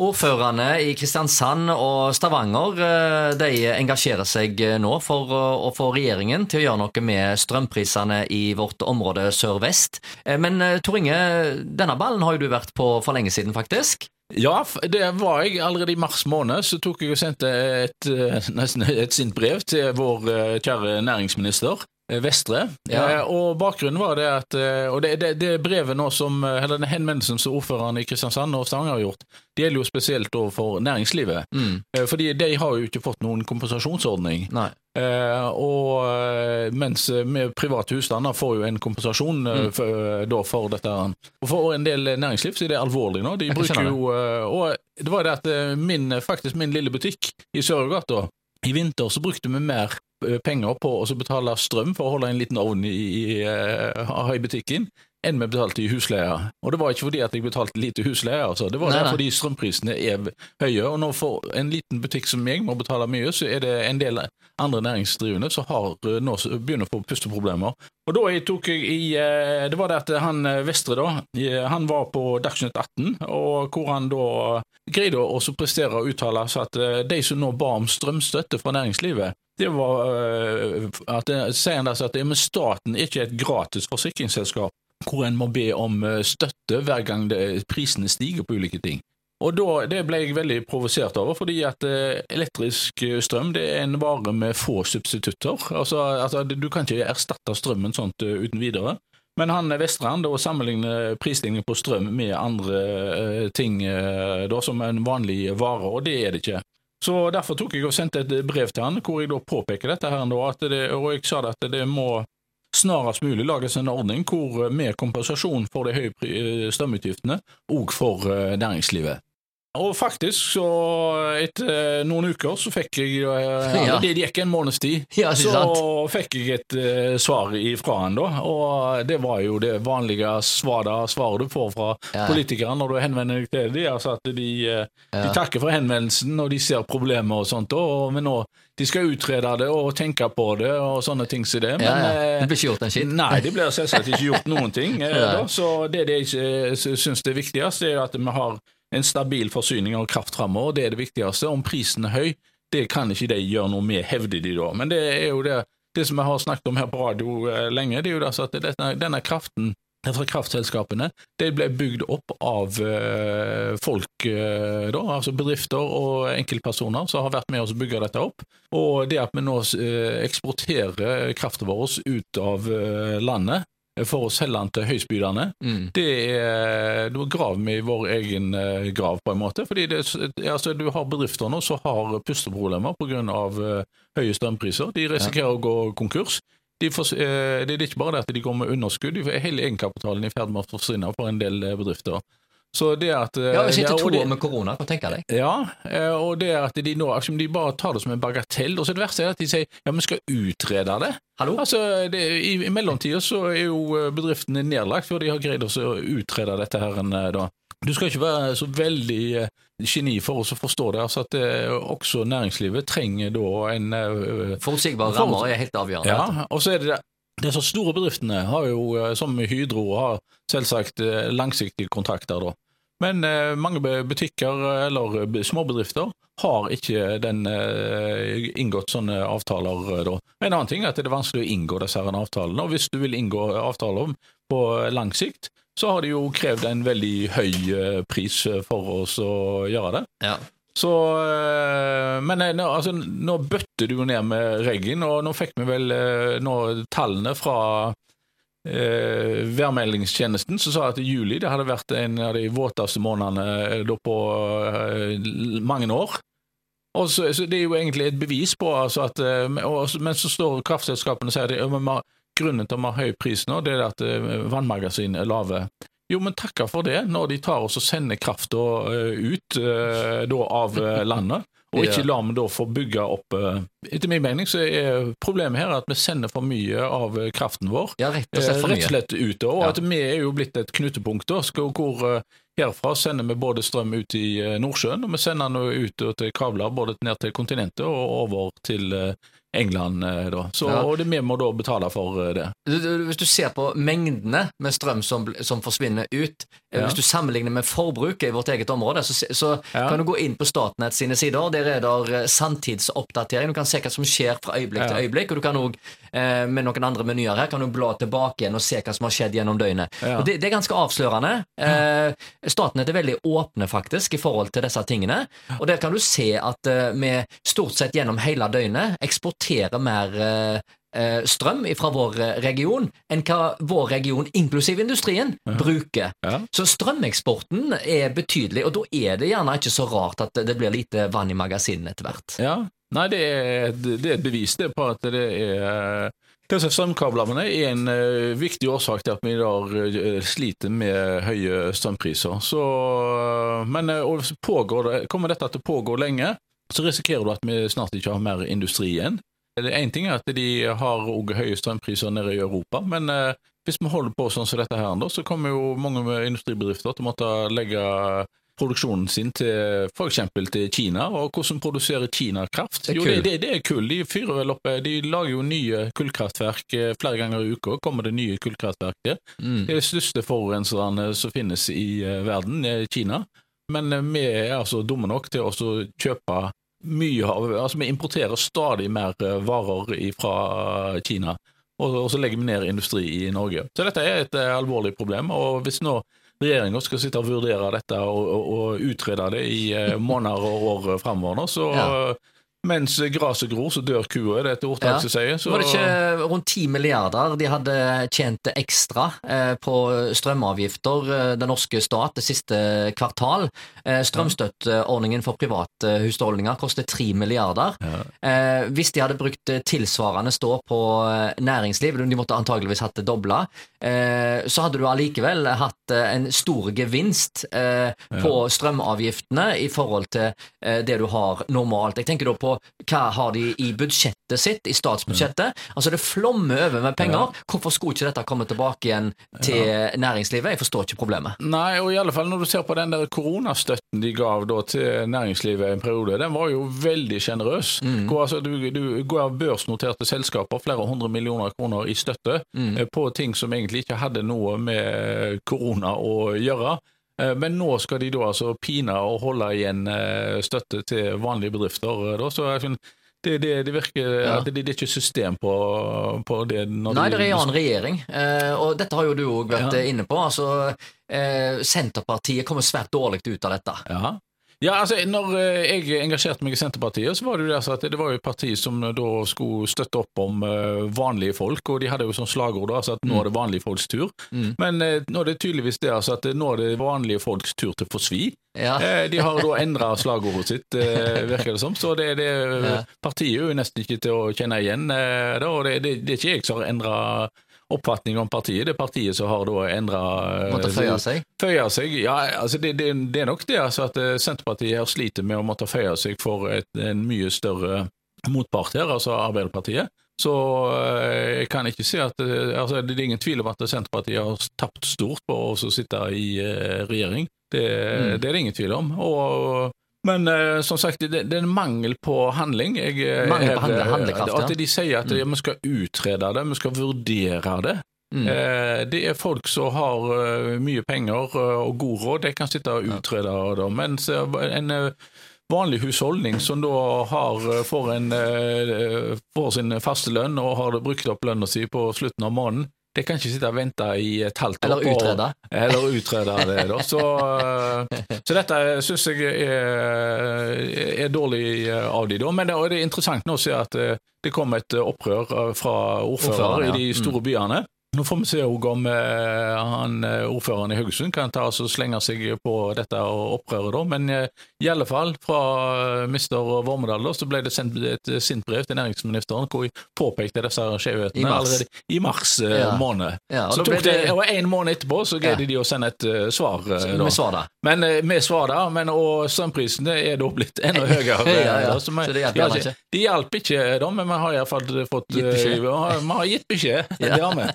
Ordførerne i Kristiansand og Stavanger eh, de engasjerer seg eh, nå for å få regjeringen til å gjøre noe med strømprisene i vårt område sør-vest. Eh, men Tor Inge, denne ballen har jo du vært på for lenge siden, faktisk? Ja, det var jeg. Allerede i mars måned så tok jeg og sendte et, nesten et sint brev til vår kjære næringsminister. Eh, Vestre. Ja. Eh, og bakgrunnen var det at eh, Og det, det, det brevet nå som Eller den henvendelsen som ordføreren i Kristiansand og Stavanger har gjort, det gjelder jo spesielt overfor næringslivet. Mm. Fordi de har jo ikke fått noen kompensasjonsordning. Nei. Eh, og mens med private husstander får jo en kompensasjon mm. for, da for dette. Og for en del næringsliv så er det alvorlig nå. De bruker jo Og det var det at min, faktisk min lille butikk i Sørgata i vinter så brukte vi mer Eh, penger på å betale strøm for å holde en liten ovn i, i, uh, i butikken, enn vi betalte i husleie. Og det var ikke fordi at jeg betalte lite husleie, altså. det var nei, nei. fordi strømprisene er høye. Og når for en liten butikk som meg må betale mye, så er det en del andre næringsdrivende som har, eh, nå begynner å få pusteproblemer. Og da jeg tok jeg i Det var det at han Vestre, da, han var på Dagsnytt 18, og hvor han da greide å prestere og uttale seg at de som nå ba om strømstøtte fra næringslivet, det var at sier han altså at staten er ikke et gratis forsikringsselskap hvor en må be om eh, støtte hver gang det, prisene stiger på ulike ting. Og da, Det ble jeg veldig provosert over, fordi at uh, elektrisk strøm det er en vare med få substitutter. Altså, altså Du kan ikke erstatte strømmen sånt uten videre. Men han Vestrand da sammenligner prisstigningen på strøm med andre ting da, som en vanlig vare, og det er det ikke. Så Derfor tok jeg og sendte et brev til han, hvor jeg da påpeker dette her nå, det, og jeg sa at det må snarest mulig lages en ordning hvor med kompensasjon for de høye strømutgiftene, og for eh, næringslivet. Og faktisk, så etter eh, noen uker så fikk jeg eh, ja, Det gikk en måneds tid. Ja, så fikk jeg et uh, svar ifra han da, og det var jo det vanlige svaret, svaret du får fra ja. politikere når du henvender deg til dem. Altså at de, de, takker for henvendelsen og de ser problemer og sånt, og, men nå de skal utrede det og tenke på det og sånne ting som det. Men, det blir ikke gjort en skitt? Nei, det blir selvsagt ikke gjort noen ting. da, så det, de syns er viktigst, er at vi har en stabil forsyning av kraft framover. Det er det viktigste. Om prisen er høy, det kan ikke de gjøre noe med, hevder de da. Men det er jo det, det som jeg har snakket om her på radio eh, lenge, det er jo altså at denne, denne kraften fra kraftselskapene de ble bygd opp av uh, folk, uh, da, altså bedrifter og enkeltpersoner som har vært med oss å bygge dette opp. Og det at vi nå eksporterer kraften vår ut av landet, for å selge den til høystbydende, mm. det er Da graver vi i vår egen uh, grav, på en måte. fordi det, altså, Du har bedrifter nå som har pusteproblemer pga. Uh, høye strømpriser. De risikerer ja. å gå konkurs. De får, uh, det er ikke bare det at de går med underskudd, hele egenkapitalen i ferd med å forsvinne for en del bedrifter. Så det at Ja, Vi sitter to år med korona, hva tenker deg? Ja, eh, og det at de nå altså, de bare tar det som en bagatell. Og så det verste er at de sier ja, vi skal utrede det. Hallo? Altså, det, I, i mellomtida så er jo eh, bedriftene nedlagt for de har greid å utrede dette her. Eh, da. Du skal ikke være så veldig geni for oss å forstå det. altså at det, Også næringslivet trenger da en Forutsigbare rammer er helt avgjørende. Ja, og så er det det De store bedriftene har jo, som Hydro, har selvsagt langsiktige kontrakter. da. Men eh, mange butikker eller småbedrifter har ikke den eh, inngått sånne avtaler eh, da. En annen ting er at det er vanskelig å inngå disse her avtalene. og Hvis du vil inngå avtaler på lang sikt, så har de jo krevd en veldig høy pris for oss å gjøre det. Ja. Så, men nå, altså, nå bøtter du jo ned med reggen, og nå fikk vi vel nå tallene fra eh, værmeldingstjenesten som sa at juli det hadde vært en av de våteste månedene eh, på eh, mange år. Og så, så Det er jo egentlig et bevis på altså at eh, og, Men så står kraftselskapene og sier at grunnen til at vi har høy pris nå, det er at eh, vannmagasinene er lave. Jo, men takker for det, når de tar oss og sender krafta ut da, av landet. Og ikke la meg da få bygge opp eh, Etter min mening så er problemet her at vi sender for mye av eh, kraften vår ja, rett, og slett, eh, rett og slett ut. Og ja. at vi er jo blitt et knutepunkt da, hvor herfra sender vi både strøm ut i Nordsjøen, og vi sender den ut til kabler både ned til kontinentet og over til England, eh, da. Så, ja. Og det, vi må da betale for eh, det. Hvis du ser på mengdene med strøm som, som forsvinner ut, eh, ja. hvis du sammenligner med forbruket i vårt eget område, så, så ja. kan du gå inn på Statnett sine sider. Der er det sanntidsoppdatering. Du kan se hva som skjer fra øyeblikk til øyeblikk. Og du kan òg, eh, med noen andre menyer her, kan du bla tilbake igjen og se hva som har skjedd gjennom døgnet. Og det, det, er ganske avslørende. Eh, Statnett er veldig åpne, faktisk, i forhold til disse tingene. Og der kan du se at eh, vi stort sett gjennom hele døgnet eksporterer mer eh, eh, strøm fra vår eh, region enn hva vår region, inklusiv industrien, ja. bruker. Ja. Så strømeksporten er betydelig, og da er det gjerne ikke så rart at det blir lite vann i magasinene etter hvert. Ja, Nei, det er, det er et bevis det på at det er disse strømkablene er en uh, viktig årsak til at vi i dag uh, sliter med høye strømpriser. Så, men det, kommer dette til å pågå lenge, så risikerer du at vi snart ikke har mer industri igjen. Én ting er at de har høye strømpriser nede i Europa, men eh, hvis vi holder på sånn som dette her, så kommer jo mange industribedrifter til å måtte legge produksjonen sin til f.eks. til Kina. Og hvordan produserer Kina kraft? Det jo, det, det, det er kull. De fyrer vel opp De lager jo nye kullkraftverk eh, flere ganger i uka. Kommer det nye kullkraftverk der. Mm. Det er de største forurenserne som finnes i verden, er Kina. Men vi er altså dumme nok til å kjøpe mye av Altså, vi importerer stadig mer eh, varer fra Kina, og, og så legger vi ned industri i Norge. Så dette er et alvorlig problem. og hvis nå regjeringa skal sitte og vurdere dette og, og, og utrede det i uh, måneder og år framover, så ja. Mens gresset gror, så dør kua, er det et ordtak som sier. Så... Var det ikke rundt 10 milliarder de hadde tjent ekstra eh, på strømavgifter, eh, den norske stat, det siste kvartal? Eh, strømstøtteordningen for private husholdninger koster 3 milliarder. Ja. Eh, hvis de hadde brukt tilsvarende stå på eh, næringsliv, de måtte antageligvis hatt det dobla, eh, så hadde du allikevel hatt en stor gevinst på strømavgiftene i forhold til det du har normalt. Jeg tenker da på hva har de i budsjettet sitt, i statsbudsjettet. Altså Det flommer over med penger. Hvorfor skulle ikke dette komme tilbake igjen til næringslivet? Jeg forstår ikke problemet. Nei, og i alle fall når du ser på den der koronastøtten de gav da til næringslivet en periode, den var jo veldig sjenerøs. Mm. Altså, du, du går av børsnoterte selskaper flere hundre millioner kroner i støtte mm. Eh, på ting som egentlig ikke hadde noe med korona å gjøre. Eh, men nå skal de da altså pine og holde igjen eh, støtte til vanlige bedrifter. Eh, da, så det, det, det, virker ja. det, det, er ikke system på, på det. Nei, det er en annen regjering, og dette har jo du òg vært ja. inne på. altså Senterpartiet kommer svært dårlig ut av dette. Ja. Ja, altså, når eh, jeg engasjerte meg i Senterpartiet, så var det jo det at det var jo et parti som da skulle støtte opp om uh, vanlige folk, og de hadde jo sånn slagord da, altså at nå er det vanlige folks tur. Mm. Men nå er det tydeligvis det altså at nå er det vanlige folks tur til å få svi. Ja. de har da endra slagordet sitt, virker det som. Så det, det partiet er jo nesten ikke til å kjenne igjen. da, og det, det, det er ikke jeg som har endra oppfatning om partiet. Det partiet som har da endra eh, Måtte føye seg? Føye seg, ja. altså det, det, det, er nok det altså at eh, Senterpartiet her sliter med å måtte føye seg for et, en mye større motpart her, altså Arbeiderpartiet. Så eh, jeg kan ikke si at altså Det er ingen tvil om at Senterpartiet har tapt stort på å sitte i regjering. Det, mm. det er det ingen tvil om. Og men uh, som sagt, det, det, er en mangel på handling. Jeg, eh, mangel på handling, handlekraft, ja. At de sier at mm. skal utrede det, vi skal vurdere det. Mm. Det er folk som har mye penger og god råd, de kan sitte og utrede det. Mens en vanlig husholdning som da har, får, en, får sin faste lønn og har brukt opp lønna si på slutten av måneden, det kan ikke sitte og vente i et halvt år. Eller utrede. På, eller utrede det, da. Så, eh, så dette syns jeg er, er, dårlig av de da. Men det, det er interessant nå å se at eh, det kom et opprør fra ordførere Ordfører, ja. i de store mm. byene. Nå får vi se om eh, han, eh, ordføreren i Haugesund kan ta og slenge seg på dette opprøret, da. Men eh, i alle fall, fra mister Vormedal så ble det sendt et sint brev til næringsministeren hvor vi påpekte disse skjevhetene allerede i mars ja. måned. Ja, så tok det, og en måned etterpå så greide ja. de å sende et svar. Med svar, da. Men uh, med svar, da. Men, og strømprisene er da blitt enda høyere. ja, ja. Så, men, så det hjelper ikke? De hjalp ikke, da, men vi har iallfall fått gitt beskjed. vi har gitt beskjed. Det har vi.